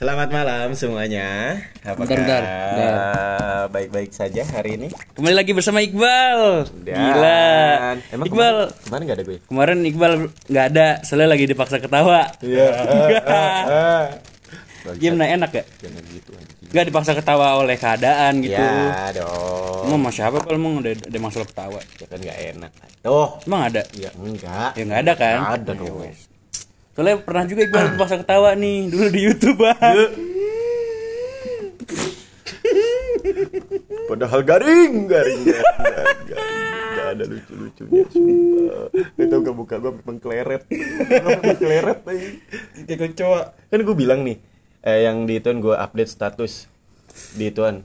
Selamat malam semuanya. Apa Bentar? Baik-baik saja hari ini. Kembali lagi bersama Iqbal. Dan- Gila. Emang Iqbal. kemarin, kemarin gak ada gue. Kemarin Iqbal nggak ada, soalnya lagi dipaksa ketawa. Iya. Gimana enak gak? Jangan gitu anjing. Gak dipaksa ketawa oleh keadaan gitu. Ya dong. Emang sama siapa kalau emang udah ada masalah ketawa? Ya kan gak enak. Tuh. Emang ada? Ya enggak. Ya nggak ada kan? Ada dong. Soalnya pernah juga Iqbal dipaksa ketawa nih dulu di YouTube bang. Padahal garing, garing, garing, garing, garing. Gak ada lucu-lucunya, sumpah. Itu gak buka gue mengkleret. Mengkleret lagi. Kayak kecoa. Kan gue bilang nih, eh, yang di ituan gue update status di ituan.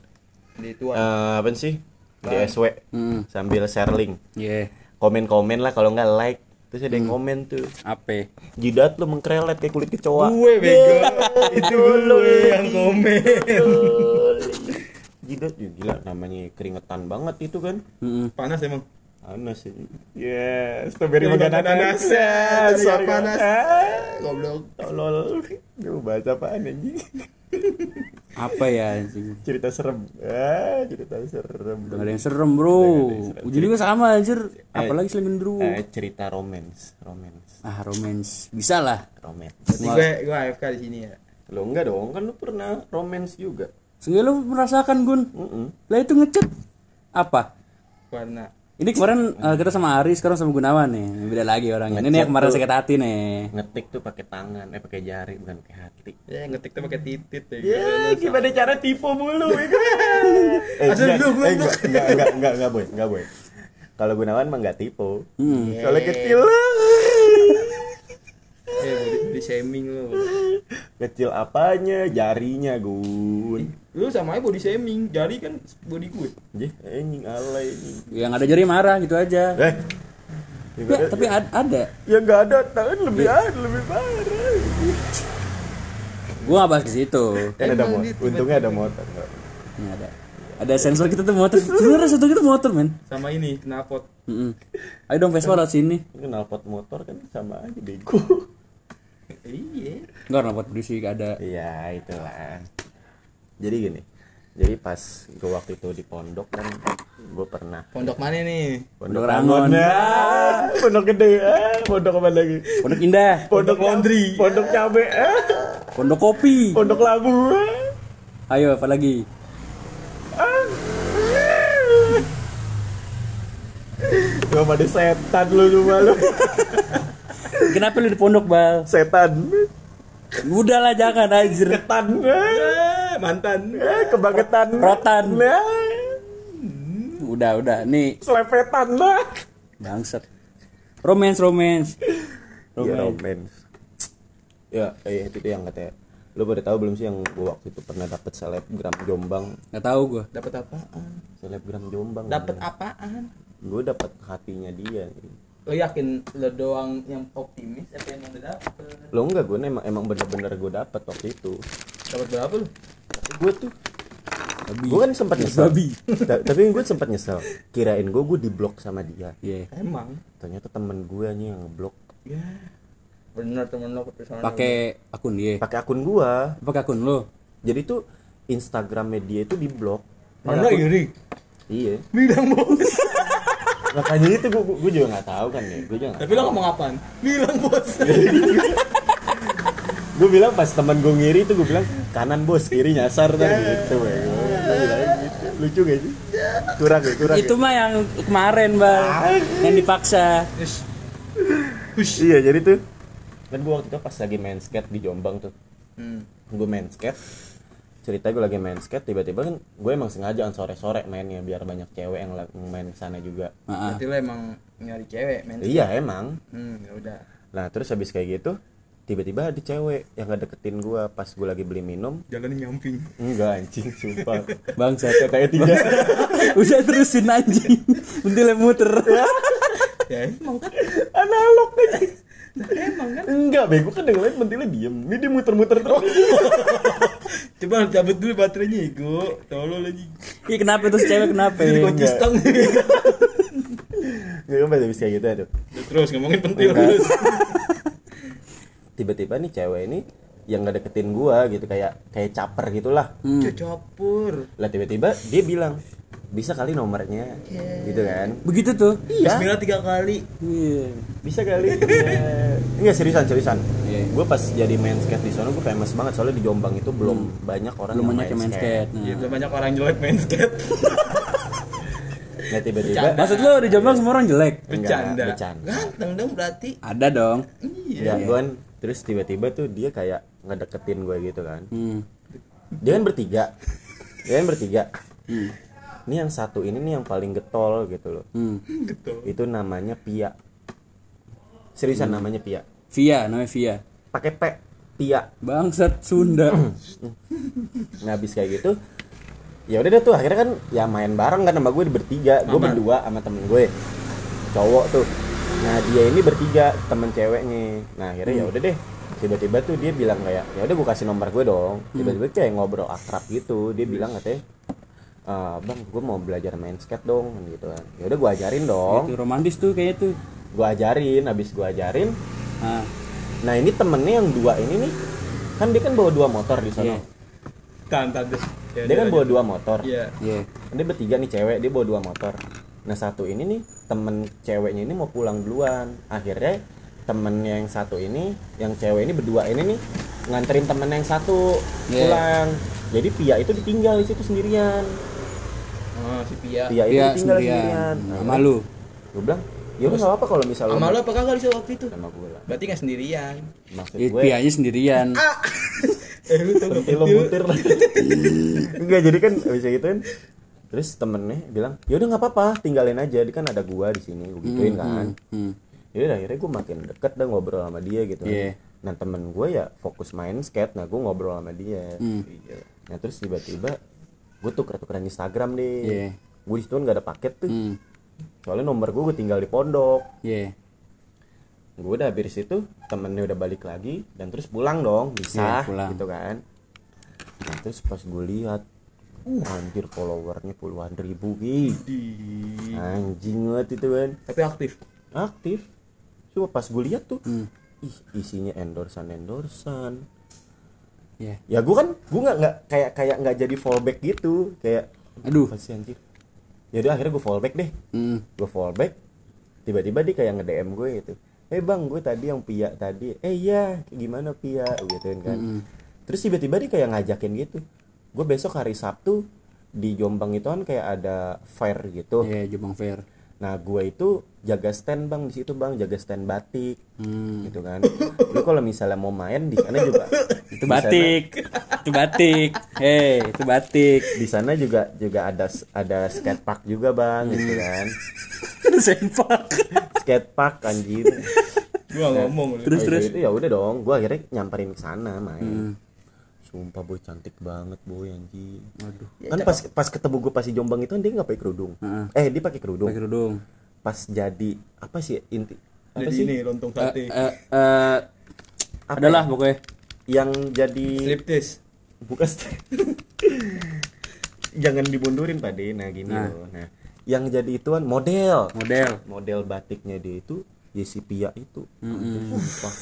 di Eh, tuan apa sih? Di SW. Hmm. Sambil share link. Iya. Komen-komen lah kalau nggak like. Terus ada yang komen tuh. Apa? Jidat lu mengkrelet kayak kulit kecoa. gue bego itu lu yang komen Jidat ya gila namanya keringetan banget itu kan. Mm-mm. panas emang Panas sih. Ya, strawberry makan. Ya, sorry, panas. Ah, goblok Tolol. Gue bahas apaan anjing? Apa ya anjing? Cerita serem. Ah, cerita serem. Gak ada yang serem bro. Ujung juga sama anjir. Apalagi selain dulu. Eh, cerita romance, romance, Ah romance. Bisa lah. romance. berarti gue gue AFK di sini ya Lo enggak dong, kan lu pernah romance juga. Seenggaknya lu merasakan Gun. Mm-mm. Lah itu ngechat apa? warna Ini kemarin eh, kita sama Ari, sekarang sama Gunawan nih. Beda lagi orangnya. Ini nih yang kemarin sakit hati nih. Ngetik tuh pakai tangan, eh pakai jari bukan pakai hati. ya ngetik tuh pakai titit ya Ya, gimana cara tipu mulu ya kan? eh, Asal enggak, dulu eh, enggak, enggak, enggak, enggak, enggak, boy, enggak, boy. Kalau Gunawan mah enggak tipu. Hmm. Soalnya kecil. eh body, body shaming lu Kecil apanya? Jarinya, Gun. Lu sama aja body shaming jari kan body gue Jih, anjing alay ini. Yang ada jari marah gitu aja. Eh. Ya, Ya, tapi ad- ada. ya enggak ada tangan lebih ada, lebih parah. Gua gak bahas ke situ. Kan ada motor. Untungnya ada motor. Ini ada. Ada sensor kita tuh motor. Sebenarnya sensor kita motor, men. sama ini knalpot Mm-mm. Ayo dong Vespa lewat sini. Knalpot motor kan sama aja bego. iya Enggak knalpot berisik ada. Iya, itulah. Jadi gini. Jadi pas gue waktu itu di pondok kan gue pernah pondok mana nih Pondok Rangon. Ah, pondok gede. Ah, pondok apa lagi? Pondok Indah, Pondok laundry. Pondok cabe. Ah, Pondok Kopi. pondok labu. Ah. Ayo apa lagi? Gua pada setan lu cuma lu. Kenapa lu di pondok, Bal? Setan. Udah lah jangan anjir. Ketan. Ah, mantan ah, kebangetan. Rotan. Nah, Udah, udah. Nih, selepetan lah. bangsat. Romance, romance. Iya, romance. Ya, eh, itu tuh yang katanya. Lu pada tahu belum sih yang gua waktu itu pernah dapet selebgram Jombang? Gak tahu gua. dapat apaan Selebgram Jombang. dapat apaan Gue dapet hatinya dia. Lo yakin lo doang yang optimis apa yang udah dapet Lo enggak gue emang emang bener-bener gue dapet waktu itu. dapat berapa lu Gue tuh gue kan sempat nyesel. Babi. Ta- tapi gue sempat nyesel. Kirain gue gue diblok sama dia. Iya. emang Ternyata temen gue aja yang ngeblok. ya bener temen lo Pakai akun dia. Pakai akun gue. Pakai akun lo. Jadi tuh Instagram media itu diblok. mana iri Iya. bilang bos Makanya itu gue gue juga nggak tahu kan ya. Gue juga tapi lo ngomong apaan? Bilang bos. Gue bilang pas teman gue ngiri itu gue bilang kanan bos kiri nyasar kan gitu gue bilang gitu. Lucu gak sih? Kurang ya kurang Itu mah yang kemarin, Bal. Yang dipaksa. Ya? iya jadi tuh. Kan gue waktu itu pas lagi main skate di Jombang tuh. Hmm. gue main skate cerita gue lagi main skate tiba-tiba kan gue emang sengaja kan sore-sore mainnya biar banyak cewek yang main ke sana juga. Berarti lo emang nyari cewek men iya emang Hmm, ya udah. nah terus habis kayak gitu tiba-tiba ada cewek yang nggak deketin gue pas gue lagi beli minum Jalan nyamping. enggak anjing sumpah Bangsat. katanya tiga Udah terusin anjing. Bentilnya muter. Ya emang kan. analog Nah, emang kan. enggak bego kan yang lain mentilnya diem ini dia muter-muter terus Coba cabut dulu baterainya Ego. Tolol lagi. Iya kenapa tuh cewek kenapa? Jadi kunci enggak. stang. Gak kan bisa kayak gitu aduh Terus ngomongin pentil Enggak. terus. Tiba-tiba nih cewek ini yang nggak deketin gua gitu kayak kayak caper gitulah Hmm. Cocopur. lah tiba-tiba dia bilang bisa kali nomornya gitu kan Begitu tuh. iya Bismillah tiga kali. Iya. bisa kali Iya. enggak seriusan seriusan Iya. gue pas jadi main skate di sana gue famous banget soalnya di Jombang itu belum banyak orang Belum yang banyak yang main skate. Nah. Iya, belum banyak orang jelek main skate. nah tiba-tiba Maksud lu di Jombang semua orang jelek? Enggak, Bercanda. bercanda. Ganteng dong berarti. Ada dong. ya gue kan terus tiba-tiba tuh dia kayak ngedeketin gue gitu kan Hmm. dia kan bertiga dia kan bertiga Hmm. Ini yang satu ini nih yang paling getol gitu loh. Hmm. Gitu. itu namanya Pia. Seriusan Hmm. namanya Pia? Via, namanya Via. pakai P Pia. Bangsat Sunda. nah habis kayak gitu ya udah deh tuh akhirnya kan ya main bareng kan sama gue bertiga. Gue Maman. berdua sama temen gue. Cowok tuh. Nah dia ini bertiga temen ceweknya. Nah akhirnya ya udah deh. Tiba-tiba tuh dia bilang kayak ya udah gue kasih nomor gue dong. Tiba-tiba kayak ngobrol akrab gitu. Dia bilang katanya "Eh, bang gue mau belajar main skate dong gitu kan ya udah gue ajarin dong Itu romantis tuh kayaknya tuh. gue ajarin habis gue ajarin Nah, nah ini temennya yang dua ini nih kan dia kan bawa dua motor di sana Iya. Tahan deh. Ya, dia kan bawa dua motor Iya. iya. dia bertiga nih cewek dia bawa dua motor nah satu ini nih temen ceweknya ini mau pulang duluan akhirnya temen yang satu ini yang cewek ini berdua ini nih nganterin temen yang satu Iya. pulang jadi Pia itu ditinggal di situ sendirian Oh, si Pia. Pia itu Iya, ditinggal sendirian. sendirian Sama lu. gue bilang ya udah nggak apa kalau misalnya Sama lu apa kagak di waktu itu? sama gue lah Berarti nggak sendirian. maksud gue Pianya sendirian. Eh lu tau lo butir lah enggak jadi kan bisa gitu kan terus temennya bilang ya udah nggak apa-apa tinggalin aja dia kan ada gua di sini gue gituin kan Hmm. Jadi akhirnya gue makin deket dah ngobrol sama dia gitu. Iya. Nah temen gue ya fokus main skate, nah gue ngobrol sama dia. Hmm. Nah terus tiba-tiba gue tuker-tukeran Instagram deh. Iya. Gue di situ kan gak ada paket tuh. Hmm. Soalnya nomor gue gue tinggal di pondok. Iya. Gue udah habis itu temennya udah balik lagi dan terus pulang dong bisa Iya, pulang. gitu kan. Nah terus pas gue lihat, uh anjir followernya puluhan ribu ki. Anjing banget itu kan. Tapi aktif. aktif coba pas gue lihat tuh Hmm. ih isinya endorsan endorsan Iya. ya gue kan gue nggak nggak kayak kayak nggak jadi fallback gitu kayak Aduh. apa sih anjir ya udah akhirnya gue fallback deh Hmm. gue fallback tiba-tiba dia kayak nge DM gue gitu eh bang gue tadi yang pia tadi eh iya gimana pia gitu kan Mm-mm. terus tiba-tiba dia kayak ngajakin gitu gue besok hari Sabtu di Jombang itu kan kayak ada fair gitu Iya, Jombang Fair. Nah, gue itu jaga stand bang di situ bang, jaga stand batik, Hmm. gitu kan. Lu kalau misalnya mau main di sana juga, Itu batik. itu batik. Hei, itu batik. di sana juga juga ada ada skate park juga bang, gitu kan. Sempak. Skate park anjir. Gua ngomong. Terus, Nah, terus. Itu ya udah dong, gue akhirnya nyamperin ke sana main. Hmm. Sumpah boy cantik banget boy anjing. Waduh. Kan pas pas ketemu gue pas di Jombang itu kan dia nggak pakai kerudung. Heeh. Eh dia pakai kerudung. Pakai kerudung. Pas jadi apa sih inti? Apa Jadi sih? ini lontong Eh, sate. eh, eh, Apa adalah ya? pokoknya. yang jadi Striptease. bukan st- jangan dimundurin pak De. nah gini Nah. loh nah yang jadi ituan model Model. model batiknya dia itu Yesi Pia itu Anjir, sumpah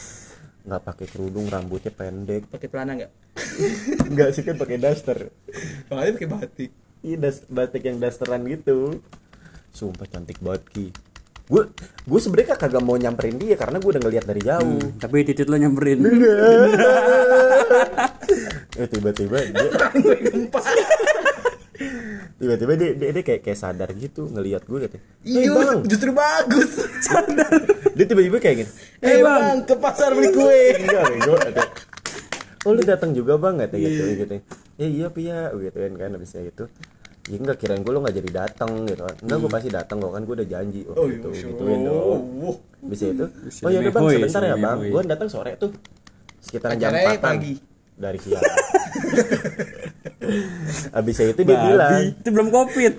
nggak pakai kerudung rambutnya pendek. Pakai celana enggak? nggak sih kan pakai daster. Kalau pakai batik. iya das- batik yang dasteran gitu. Sumpah cantik banget ki. Gue gue sebenarnya kagak mau nyamperin dia karena gue udah ngeliat dari jauh. Hmm, tapi titit lo nyamperin. eh tiba-tiba dia tiba-tiba dia, dia, dia kayak kayak sadar gitu ngelihat gue gitu. Hey, Iya, bang. justru bagus. dia tiba-tiba kayak gitu Eh bang, ke pasar beli kue. enggak bego kata. oh lu datang juga bang kata gitu gitu. Ya iya pia gitu kan kan habis itu ya enggak kirain gue lu nggak jadi datang gitu kan. Enggak gue pasti datang kok kan gue udah janji. Oh, Oh, gitu iya, gituin dong Wah. bisa itu oh ya bang sebentar ya bang. gue datang sore tuh sekitar jam 4 pagi. dari siang habis itu dia Babi. bilang Itu belum covid.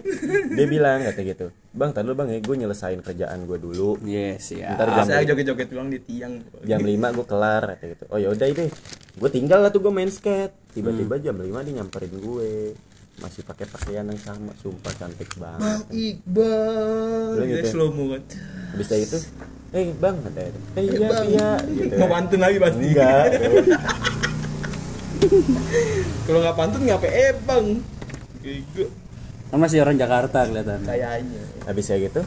dia bilang kata gitu bang tadi bang ya gue nyelesain kerjaan gue dulu Yes, ya. Ntar jam, Saya joget-joget doang di tiang. jam 5 gue kelar kata gitu oh ya udah deh gue tinggal lah tuh gue main skate tiba-tiba jam 5 dia nyamperin gue masih pakai pakaian yang sama sumpah cantik Bang banget Iqbal. Lu Dia gitu. slow mo kan. habis dari itu eh bang kata gitu eh iya Bang. iya gitu Mau pantun lagi pasti. enggak Kalau nggak pantun ngapain eh bang? Bego. Kan masih orang Jakarta kelihatan. Kayaknya. habis ya gitu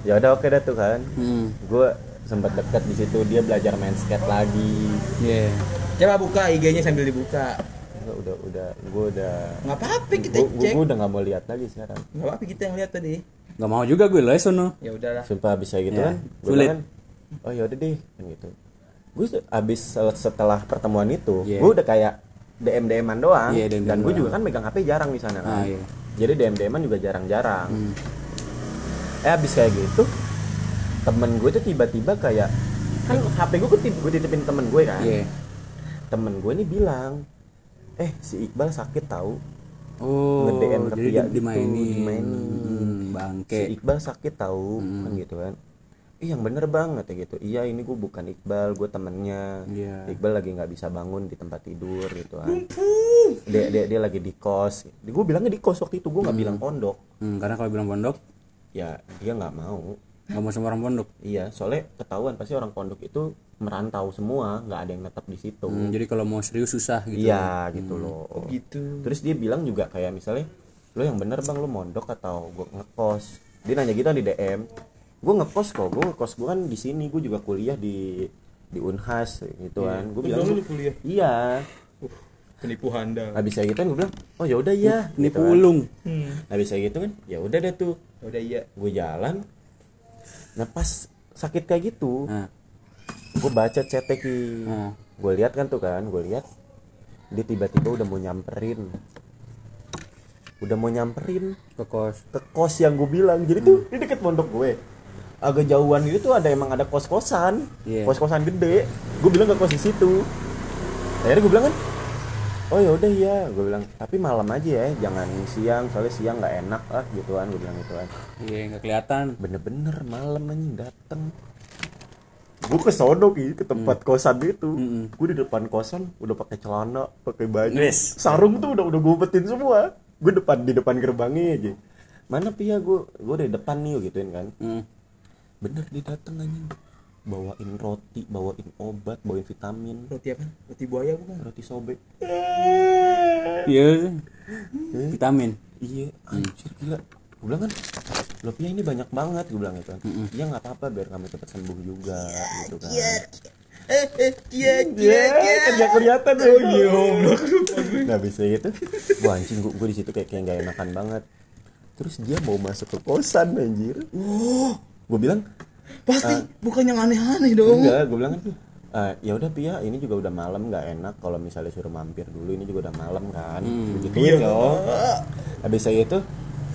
ya udah oke dah tuh kan Hmm. gue sempat dekat di situ dia belajar main skate lagi Iya. Coba buka IG-nya sambil dibuka. Gua udah udah gue udah Nggak apa-apa kita gue cek. udah nggak mau lihat lagi sekarang Nggak apa-apa kita yang lihat tadi. Gak mau juga gue les sono. Ya udahlah. sumpah habis ya gitu Ya, kan gue sulit. kan oh ya udah deh kan gitu gue abis setelah pertemuan itu Iya. gue udah kayak dm dman doang Iya, DM dan gue juga kan megang hp jarang di sana kan Ah, iya. jadi dm dman juga jarang-jarang Hmm. eh abis kayak gitu temen gue tuh tiba-tiba kayak kan hp gue gue titipin temen gue kan Iya. temen gue ini bilang eh si Iqbal sakit tahu Oh, nge-DM ke jadi Pia di- dimainin. gitu, dimainin. Hmm, bangke. si Iqbal sakit tahu kan gitu kan Ih yang bener banget ya gitu. Iya ini gue bukan Iqbal Gue temennya. Iya. Iqbal lagi nggak bisa bangun di tempat tidur gitu kan. Dia, dia, dia lagi di kos. Gue bilangnya di kos waktu itu Gue nggak bilang pondok. Hmm, karena kalau bilang pondok, Ya dia nggak mau. Nggak mau sama orang pondok. Iya soalnya ketahuan Pasti orang pondok itu merantau semua nggak ada yang netap di situ. Hmm, jadi kalau mau serius susah gitu. Iya gitu loh. Gitu. Terus dia bilang juga kayak misalnya lo yang bener bang lo mondok atau gue ngekos? Dia nanya gitu di DM gue ngekos kok gue ngekos gue kan di sini gue juga kuliah di di Unhas gitu kan gue bilang Lu kuliah. iya Penipu handal. habis kayak gitu kan gue bilang oh ya udah ya Ini gitu kan. pulung. Hmm. habis kayak gitu kan ya udah deh tuh Ya Udah iya. gue jalan nah pas sakit kayak gitu Nah, gue baca Hmm. gue lihat kan tuh kan gue lihat dia tiba-tiba udah mau nyamperin udah mau nyamperin ke kos. ke kos yang gue bilang jadi tuh ini deket pondok gue agak jauhan gitu tuh ada emang ada kos kosan Iya. kos kosan gede. Gue bilang ke kos di situ. Akhirnya gue bilang kan oh ya udah ya gue bilang tapi malam aja ya jangan siang soalnya siang nggak enak lah gitu kan gue bilang gitu kan Iya, nggak kelihatan. bener-bener malam anjing dateng. Gue ke sono ke tempat kosan itu. Mm-mm. gue di depan kosan udah pakai celana pakai baju. Yes. sarung tuh udah udah gue betin semua. Gue depan di depan gerbangnya aja. Mana pia gue gue di depan nih gituin kan. Hmm. Bener dia dateng anjing. Bawain roti bawain obat bawain vitamin. Roti apa? Roti buaya bukan? roti sobek Iya. Vitamin. iya anjir gila. Gue bilang kan lo pia ini banyak banget gue bilang gitu kan. Iya nggak apa-apa biar kamu cepat sembuh juga gitu kan. Eh eh iya Iya, kan gak kelihatan. Oh iya Nah bisa gitu Wah anjing gue, di situ kayak kayak gak enakan banget. Terus dia mau masuk ke kosan anjir. Oh, Gue bilang pasti bukan yang aneh-aneh dong. Enggak, gue bilang kan "Ah, ya udah Pia ini juga udah malam nggak enak kalau misalnya suruh mampir dulu ini juga udah malam kan. Begituin dong. Habis saya itu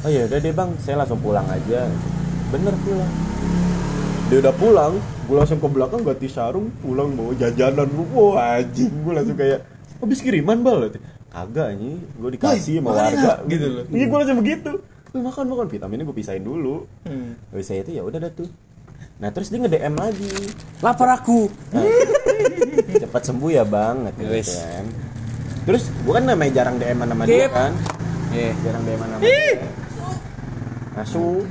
oh ya udah deh bang saya langsung pulang aja. Bener pulang dia udah pulang gue langsung ke belakang ganti sarung pulang bawa jajanan wah anjing gue langsung kayak habis kiriman bal. Kagak ini gue dikasih sama makan warga gitu loh. iya gue langsung begitu. "Lu makan makan. Vitaminnya gue pisahin dulu. Hmm. saya itu ya udah dah tuh. Nah terus dia nge DM lagi. Lapar aku. cepat sembuh ya bang gitu kan. Terus gua kan namanya jarang DM sama dia kan. Iya. jarang DM sama dia. Asu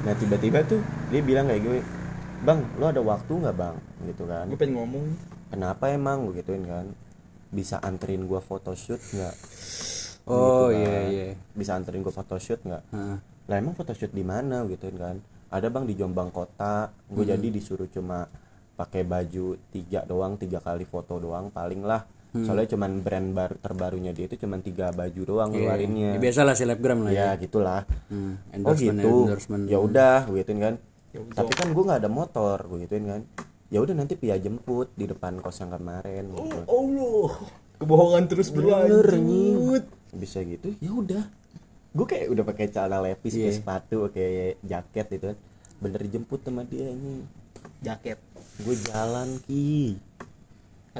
nah tiba-tiba tuh dia bilang kayak gue bang lo ada waktu nggak bang? Gitu kan. Gue pengen ngomong. kenapa emang? Gue gituin kan. Bisa anterin gua photoshoot nggak Oh Gitu iya kan. iya. bisa anterin gua photoshoot nggak Heeh. lah emang photoshoot di mana gituin kan ada bang di Jombang kota gue Hmm. jadi disuruh cuma pakai baju tiga doang tiga kali foto doang paling lah soalnya cuman brand bar terbarunya dia itu cuman tiga baju doang Hmm. Iya. ngeluarinnya Ya, biasa lah selebgram lah ya. ya gitulah Hmm, oh endorsement gitu endorsement. ya udah gue gituin kan tapi kan gue nggak ada motor gue gituin kan ya udah nanti pia jemput di depan kos yang kemarin gitu. Allah. Kebohongan terus bener berlanjut. anjing. Bisa gitu. Ya udah. Gue kayak udah pakai celana Iya. pakai sepatu pakai jaket gitu kan. Bener dijemput sama dia ini. Jaket. gue jalan ki.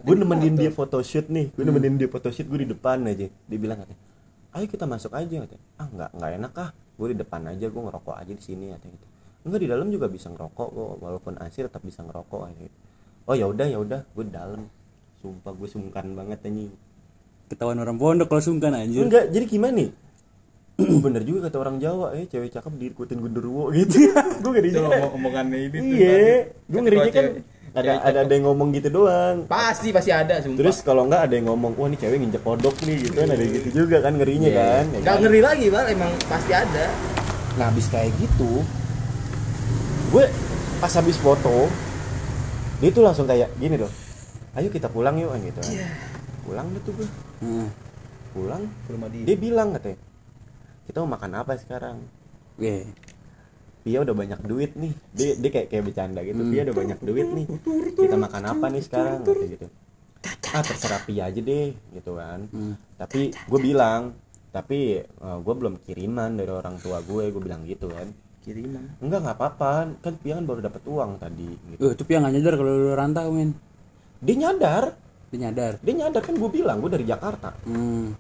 Gue nemenin dia photoshoot nih. Gue nemenin dia photoshoot gue di depan aja. Dia bilang katanya ayo kita masuk aja katanya. Ah nggak nggak enak ah. Gue di depan aja gue ngerokok aja di sini katanya gitu. Enggak di dalam juga bisa ngerokok kok walaupun asir tetap bisa ngerokok aja gitu. Oh ya udah ya udah. Gue di dalam. Sumpah gue sungkan banget anjing Ketahuan orang pondok kalau sungkan anjir. enggak jadi gimana nih? Bener juga kata orang Jawa eh cewek cakep diikutin genderuwo gitu. Gue ngeri kan ngomong omongannya ini tuh iya gue ngerinya kan. ada ada ada yang ngomong gitu doang. Pasti pasti ada sumpah. terus kalau nggak ada yang ngomong wah ini cewek nginjek kodok nih gitu kan ada gitu juga kan ngerinya kan. Ya Gak kan? ngeri lagi bal, emang pasti ada. nah habis kayak gitu gue pas habis foto dia tuh langsung kayak gini loh ayo kita pulang yuk kan gitu kan. Pulang deh tuh gue Hmm. pulang. Ke rumah dia. dia bilang katanya kita mau makan apa sekarang? Oke. Pia udah banyak duit nih. Dia, dia kayak kayak bercanda gitu. Pia udah banyak duit nih. Kita makan apa nih sekarang? kata gitu. Ah terserah Pia aja deh gitu kan. Hmm. tapi gue bilang tapi gue belum kiriman dari orang tua gue gue bilang gitu kan. Kiriman. enggak nggak apa-apa. Kan Pia kan baru dapat uang tadi gitu. Eh, itu Pia nggak nyadar kalau lu rantau, men. dia nyadar Dia nyadar. dia nyadar kan gue bilang gue dari Jakarta. Hmm.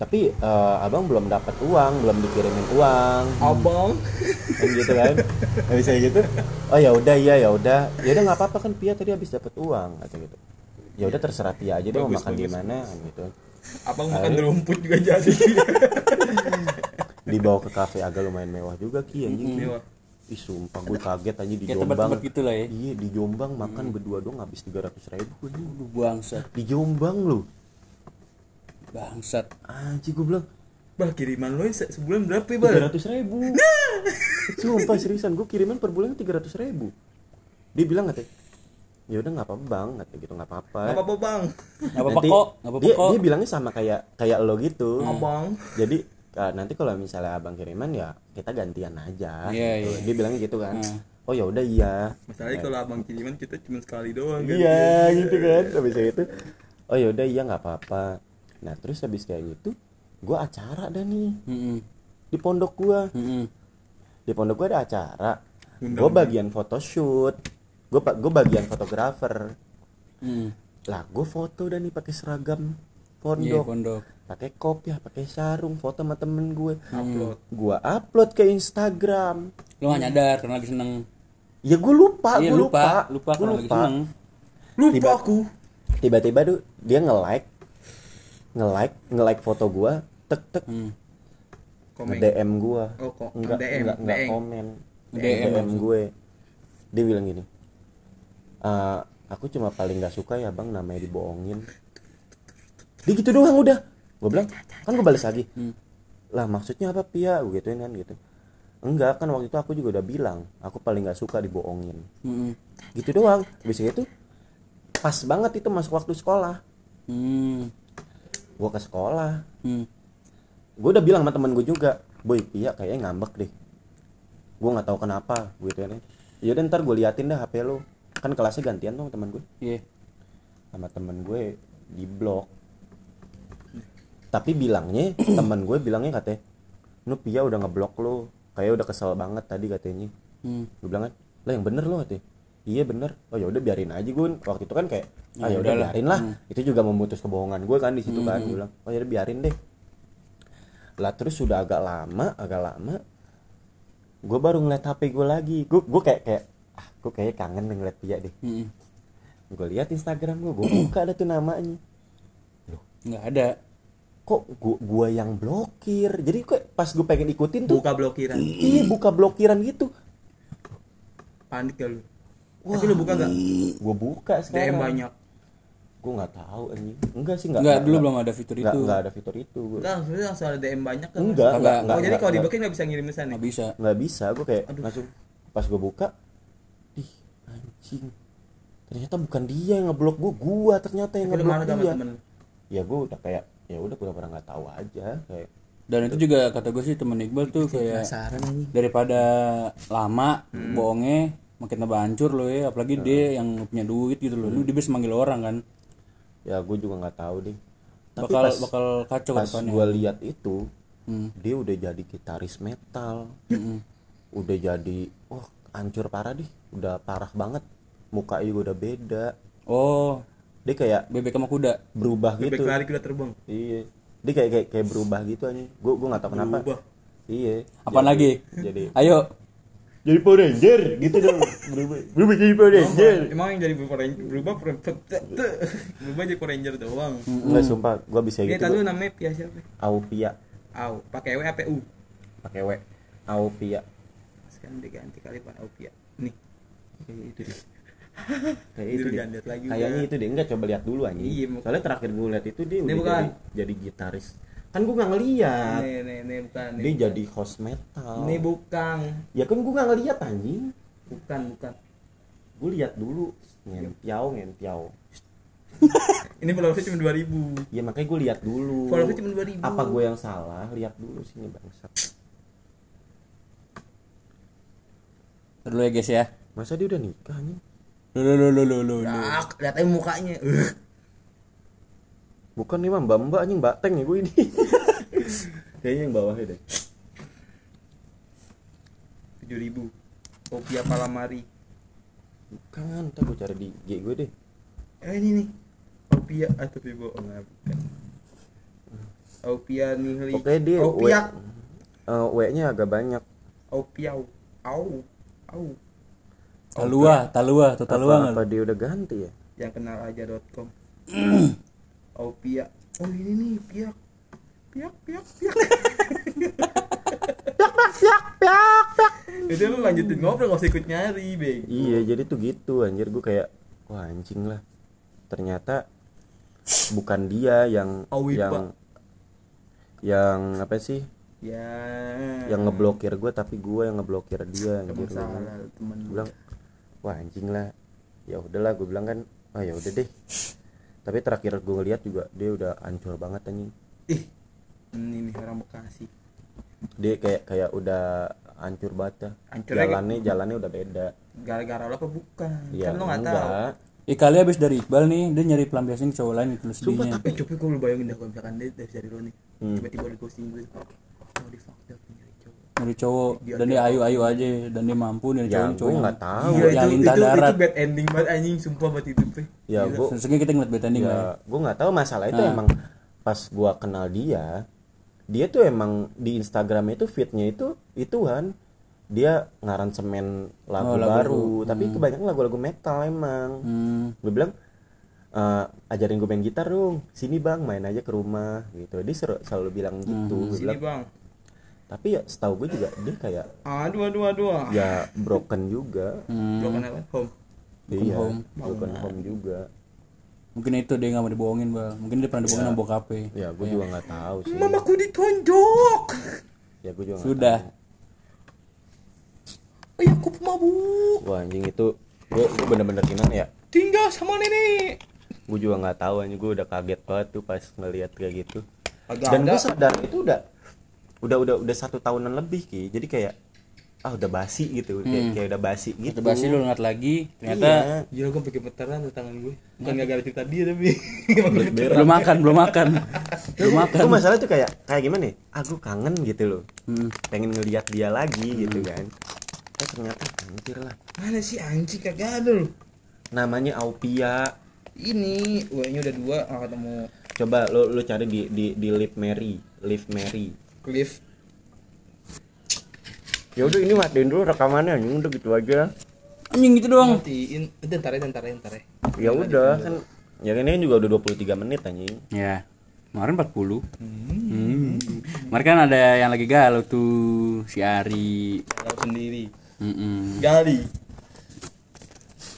tapi eh, abang belum dapat uang belum dikirimin uang. Abang. kan gitu kan? Nggak bisa gitu? Oh ya udah iya ya udah. Ya udah nggak apa-apa kan Pia tadi habis dapat uang kata gitu. Ya udah terserah Pia aja deh mau makan di mana kan gitu. Abang makan rumput juga jadi. dibawa ke kafe agak lumayan mewah juga ki anjing. Mewah. Ih sumpah gue kaget aja di Kayak Jombang tempat-tempat gitu lah ya. iya di Jombang makan berdua dong habis tiga ratus ribu anjing. Aduh, bangsat. di Jombang lu Bangsat. anjing gue bilang Bah kiriman lo se- sebulan berapa ya tiga ratus ribu sumpah seriusan gue kiriman per bulan tiga ratus ribu dia bilang katanya ya udah nggak apa-apa bang kata gitu nggak apa-apa Gak apa-apa bang. Nggak apa-apa Nanti kok, nggak apa-apa dia, kok. dia bilangnya sama kayak kayak lo gitu Abang. jadi uh, nanti kalau misalnya abang kiriman ya kita gantian aja Iya, gitu. iya. dia bilangnya gitu kan Hmm. oh ya udah iya Masalahnya kalau abang kiriman kita cuma sekali doang kan. iya gitu kan habis gitu oh ya udah iya nggak apa-apa nah terus habis kayak gitu gua acara dah nih Hmm. di pondok gua Hmm. di pondok gua ada acara gua bagian photoshoot gua pa- gua bagian fotografer Hmm. lah gua foto dah nih pakai seragam Pondok pondok. pakai kopiah pakai sarung foto sama temen gue Upload. gua upload ke Instagram Lu nggak nyadar karena lagi seneng. ya gue lupa Iya, gue lupa, lupa lupa lagi lupa seneng. Lupa Tiba- aku. tiba-tiba tuh dia nge like nge like nge like foto gua tek tek Hmm. Komen. DM gua Oh, kok enggak DM, enggak enggak DM. komen DM DM, gue dia bilang gini "Eh, aku cuma paling nggak suka ya bang namanya dibohongin dia gitu doang udah. Gue bilang kan gue balas lagi. Hmm. lah maksudnya apa pia? Gue gituin kan gitu. Enggak kan waktu itu aku juga udah bilang aku paling nggak suka dibohongin. Hmm. gitu doang. Habis itu pas banget itu masuk waktu sekolah. Hmm. gue ke sekolah. Hmm. gue udah bilang sama temen gue juga boy pia kayaknya ngambek deh. Gue nggak tahu kenapa. Gue gitu kan ya udah ntar gue liatin dah hp lo. Kan kelasnya gantian tuh temen gue Iya. sama temen gue di blok tapi bilangnya temen gue bilangnya katanya nu pia udah ngeblok lo. Kayak udah kesel banget tadi katanya. Hmm. gue bilang kan lah yang bener lo katanya. Iya bener. Oh ya udah biarin aja gue waktu itu kan kayak ah ya udah udahlah. biarin lah itu juga memutus kebohongan gue kan di situ kan gue bilang oh ya udah biarin deh. Lah terus sudah agak lama agak lama gue baru ngeliat hp gue lagi. Gue gue kayak kayak ah gue kayak kangen ngeliat dia deh. Hmm. gue lihat instagram gue gue buka ada tuh namanya. Nggak ada. Kok gua, gua yang blokir jadi kok pas gue pengen ikutin tuh Buka blokiran. iya buka blokiran gitu Panik gak lu? Tapi lu buka gak? gue buka DM sekarang banyak. gue nggak tahu anjing enggak sih enggak Nggak, dulu belum ada fitur enggak, itu. enggak ada fitur itu gua. Enggak, maksudnya langsung ada DM banyak kan? enggak Kagak. enggak Oh, enggak jadi enggak, kalau enggak, diblokir nggak bisa ngirim pesan ya? Nggak bisa. nggak bisa gue kayak langsung pas gue buka ih anjing ternyata bukan dia yang ngeblok gue gua ternyata yang ngeblok dia ya gue udah kayak ya udah pura-pura nggak tahu aja kayak Dan itu juga kata gue sih temen Iqbal tuh kayak daripada lama bohongnya makin tambah hancur loh ya apalagi dia yang punya duit gitu loh. Lu dia bisa manggil orang kan? Ya gue juga nggak tahu deh tapi bakal pas bakal kacau pas gue lihat itu Hmm. dia udah jadi gitaris metal. Udah jadi wah hancur parah deh udah parah banget. Muka juga udah beda. Oh dia kayak bebek sama kuda berubah Bebek gitu lari kuda terbang. iya dia kayak kayak, kayak berubah gitu aja gue gue nggak tahu kenapa Berubah. iya apa lagi jadi ayo jadi Power Ranger gitu dong berubah berubah jadi Power Ranger Emang yang jadi Power Ranger berubah berubah jadi Power Ranger doang. Enggak sumpah gue bisa gitu tadi lu gua. namanya Pia siapa? Aupia Au, pakai W apa U? pakai W Aupia Sekarang diganti kali Pak Au Pia. Nih. Kayak deh. Kayak itu deh. lagi kayaknya itu deh enggak coba lihat dulu anjing. Iya, soalnya terakhir gue lihat itu dia udah bukan. jadi, jadi gitaris. Kan gue nggak ngeliat. Nih nih nih bukan nih. Dia bukan. jadi host metal. Ini bukan. Ya kan gue nggak ngeliat anjing. Bukan bukan. Gue lihat dulu. Ngentiau ngentiau ini followersnya cuma 2000 ya makanya gue lihat dulu. Followersnya cuma 2000. apa gue yang salah? Lihat dulu sini bangsat. Dulu ya guys ya. Masa dia udah nikah anjing lu lu lu lu Ah, lihat aja mukanya. Uh. bukan nih mbak mbak anjing mbak teng ya gue ini kayaknya yang bawahnya deh 7000. Opia Palamari. bukan ntar gue cari di G gue deh Eh ini nih. Opia ah tapi bohong ah, bukan. Opia Nihli. oke dia Opia. w nya agak banyak Opiau. Au. Au. Talua talua atau talua apa, nggak apa dia udah ganti ya Yang kenal aja.com. Opia. Oh ini nih piak. Piak piak piak. Itu lu lanjutin ngobrol gak usah ikut nyari, Bang. iya jadi tuh gitu anjir gue kayak wah anjing lah ternyata bukan dia yang Awi, yang Pak. yang apa sih Ya. yang ngeblokir gue tapi gue yang ngeblokir dia Gak anjir temen gue bilang wah anjing lah ya udahlah gue bilang kan oh ya udah deh tapi terakhir gue ngeliat juga dia udah hancur banget anjing Ih. Ini nih orang Bekasi. dia kayak kayak udah hancur banget dah. Hancurnya jalannya jalannya udah beda Gara-gara lo apa bukan? ya kan lo gak tahu. enggak Eh kali abis dari Iqbal nih dia nyari pelampiasan ke cowok lain gitu loh Sumpah sedihnya tapi coba kalau lu bayangin dah kalau misalkan dia dari dari lo nih Hmm. tiba-tiba di ghosting gue oh di fucked up nyari cowok. Cowok dan dia ayu ayu aja dan dia mampu nyari ya cowok cowok nggak tahu. Iya, yang itu, darat. itu bad ending banget anjing. Sumpah buat itu Pe. ya gue Seharusnya kita ngeliat bad ending ya. ya gue nggak tahu. Masalah itu Nah. emang pas gue kenal dia dia tuh emang di Instagram itu fitnya itu ituan. Dia ngaransemen lagu Oh, lagu baru tapi kebanyakan lagu-lagu metal emang. Hmm. gue bilang "Eh, ajarin gue main gitar dong. Sini bang main aja ke rumah gitu. Dia selalu bilang gitu Gua sini bilang. Bang tapi ya setahu gue juga dia kayak aduh aduh aduh. ya broken juga. Hmm. broken apa home. Iya home. broken home juga. Mungkin itu dia nggak mau dibohongin bang. Mungkin dia pernah dibohongin sama bokapnya. ya. Gue juga nggak tahu sih. Mamaku ditonjok ya gue juga Sudah. ayah aku pemabuk Wah anjing itu gue gue bener-bener gimana ya? Tinggal sama nenek gue juga nggak tahu anjing. Gue udah kaget banget tuh pas ngelihat kayak gitu. Agak dan gue sadar itu udah udah udah udah satu tahunan lebih ki. Jadi kayak ah udah basi gitu. Kayak, kayak udah basi gitu. Coba sih lu ngeliat lagi ternyata iya. Gila gue pakai meteran tuh tangan gue Bukan gak gara cerita dia tapi belum makan belum makan belum makan. itu masalah tuh kayak kayak gimana ya? Ah gue kangen gitu loh. Hmm. pengen ngelihat dia lagi gitu kan. Eh ternyata anjir lah. Mana sih anjing? Kagak ada loh. Namanya Aupia. Ini W nya udah dua ah, ketemu. Coba lo lo cari di di di Live Mary. Live Mary Cliff ya udah ini matiin dulu rekamannya anjing udah gitu aja Anjing gitu doang. Matiin Itu ntar ya ntar ya ntar ya ya udah kan ya kan ini juga udah 23 menit anjing Ya. Kemarin 40. Hmm. Kemarin kan ada yang lagi galau tuh si Ari. Tahu sendiri Mm-mm. Gali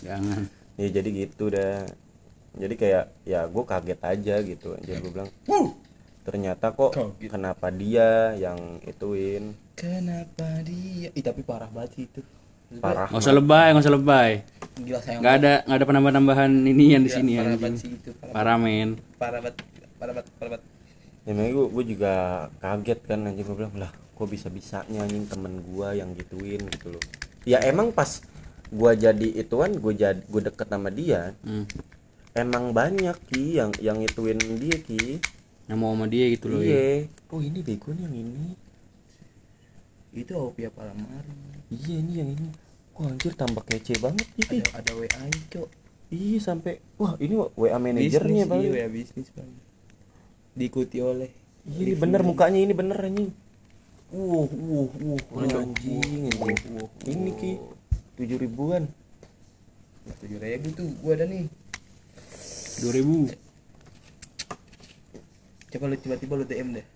Jangan. ya jadi gitu dah jadi kayak ya gue kaget aja gitu jadi gue bilang Wuh ternyata kok Kaget. kenapa dia yang ituin Kenapa dia Ih tapi parah banget sih itu parah Nggak usah lebay, nggak usah lebay. Gila sayang Nggak ada nggak ada penambahan-tambahan ini yang di Gila, sini Parah anjing. banget sih itu Parah Parah men. parah banget Parah banget Parah banget ya gue gue juga kaget kan anjing gue bilang lah kok bisa bisanya anjing temen gue yang gituin gitu loh ya emang pas gue jadi ituan gue jadi gue deket sama dia Hmm. emang banyak ki yang yang ituin dia ki Yang mau sama dia gitu loh. ya. iya oh ini bego nih yang ini. Itu Opia Palamari iya ini yang ini. Wah anjir tambah kece banget gitu Ada ada WA nya cok. Iya sampai wah ini wa manajernya Bisnis, bang? Iya WA bisnis bang. Diikuti oleh iya ini bener mukanya ini bener anjing. Uh uh uh anjing anjing. ini ki tujuh ribuan. Tujuh ribu tuh gua ada nih. 2000. Coba lu tiba-tiba lu DM deh.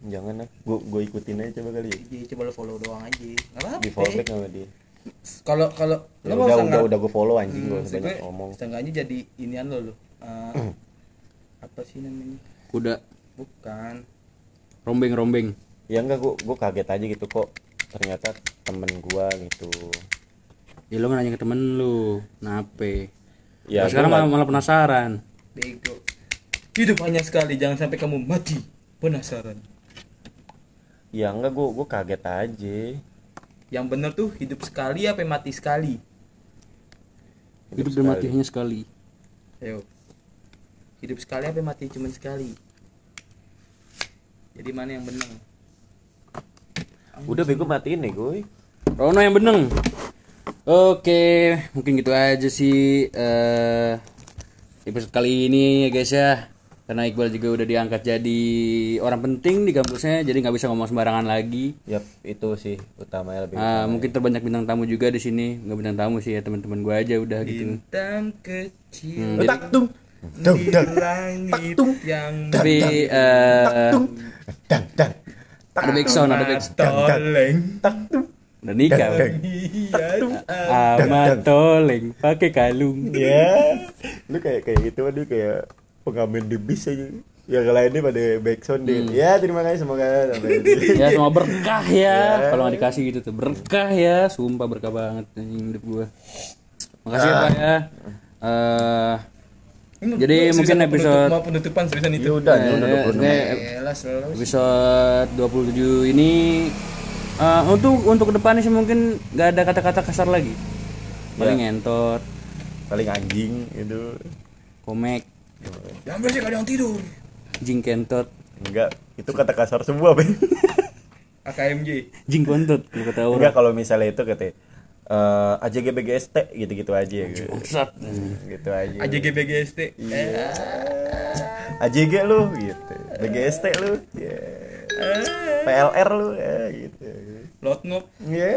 Jangan lah gue gue ikutin aja coba kali. Ya Jadi coba lu follow doang aja. Nggak apa-apa di fallback sama dia. Kalau kalau Ya mau udah sangat udah udah gue follow anjing gue maksud banyak gue, ngomong. setengahnya jadi inian lo lo Eh, apa sih namanya? Kuda. Bukan. Rombeng rombeng Ya enggak gue gue kaget aja gitu kok. Ternyata temen gue gitu. ya lu nggak nanya ke temen lu nape. Ya Nah, sekarang gua malah, malah penasaran. Bego hidup hanya sekali jangan sampai kamu mati penasaran. Ya enggak gue gue kaget aja. yang bener tuh hidup sekali apa mati sekali? Hidup dan mati hanya sekali. Ayo. Hidup sekali apa mati cuma sekali? Jadi mana yang bener? Udah bego matiin nih gue. Rono yang beneng. Oke, mungkin gitu aja sih eh episode kali ini ya guys ya. Karena Iqbal juga udah diangkat jadi orang penting di kampusnya, jadi nggak bisa ngomong sembarangan lagi. Yap itu sih utamanya lebih. Ah, mungkin terbanyak bintang tamu juga di sini, nggak bintang tamu sih ya teman-teman gue aja udah gitu. bintang kecil Hmm, jadi- tak tung. di langit yang tapi eh Dang dang. ada backsound, ada backsound. Tak tung. Udah nikah. Bang. hias Amat toleng pakai kalung. Ya. Lu kayak kayak gitu aduh kayak pengamen di bis aja. Yang lainnya pada backsound deh. Ya terima kasih semoga sampai ya semua berkah ya. Kalau nggak dikasih gitu tuh berkah ya. Sumpah berkah banget anjing hidup gua. Makasih ya pak ya. Eh, Jadi mungkin episode- mau penutupan seriusan Ya itu udah, ya udah 26 eh, Elah, selalu episode 27 ini eh, untuk untuk ke depannya sih mungkin nggak ada kata-kata kasar lagi. Paling ngentot. Paling anjing itu. komek yang bersih ada yang tidur jing kentot Enggak, itu kata kasar semua, Ben. AKMG jing kontot kalau kata orang Enggak kalau misalnya itu kata eh AJG BGST gitu-gitu aja gitu. Bangsat. Gitu aja. AJG BGST Iya. AJG lu gitu. BGST lu. Ya. PLR lu ya gitu. Lotnop Ya.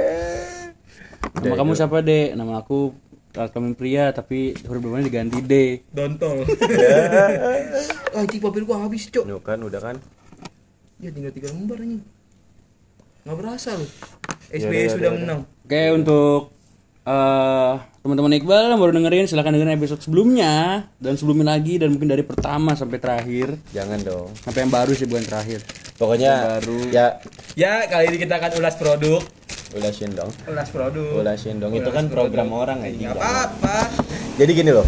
nama kamu siapa dek nama aku kelamin pria tapi huruf belakangnya diganti D Dontol Ah, cik papir gua habis, Cok. Tuh kan udah kan. Ya tinggal tiga lembar nih. Nggak berasa loh. Ya, SBY udah, sudah udah, menang. Oke untuk eh teman-teman Iqbal yang baru dengerin silahkan dengerin episode sebelumnya dan sebelumnya lagi dan mungkin dari pertama sampai terakhir Jangan dong. sampai yang baru sih bukan terakhir. Pokoknya Baru. ya Ya, kali ini kita akan ulas produk. Ulasin dong. Ulas produk. Ulasin dong. Itu Ulas kan produk. program orang aja. Nggak apa-apa. Jadi gini loh,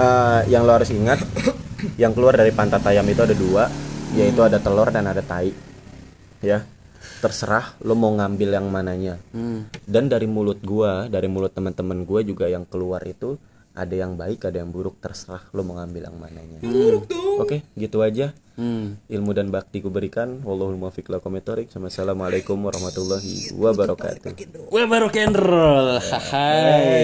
eh, yang lo harus ingat, yang keluar dari pantat ayam itu ada dua, yaitu ada telur dan ada tai. Ya, terserah lo mau ngambil yang mananya. Hmm. Dan dari mulut gua, dari mulut teman-teman gua juga yang keluar itu ada yang baik, ada yang buruk. Terserah lo mau ngambil yang mananya. Buruk tuh. Oke, gitu aja. Hmm. Ilmu dan bakti ku berikan. Wallahul muwaffiq thoriq. Assalamualaikum warahmatullahi wabarakatuh. Kendrol. Hai.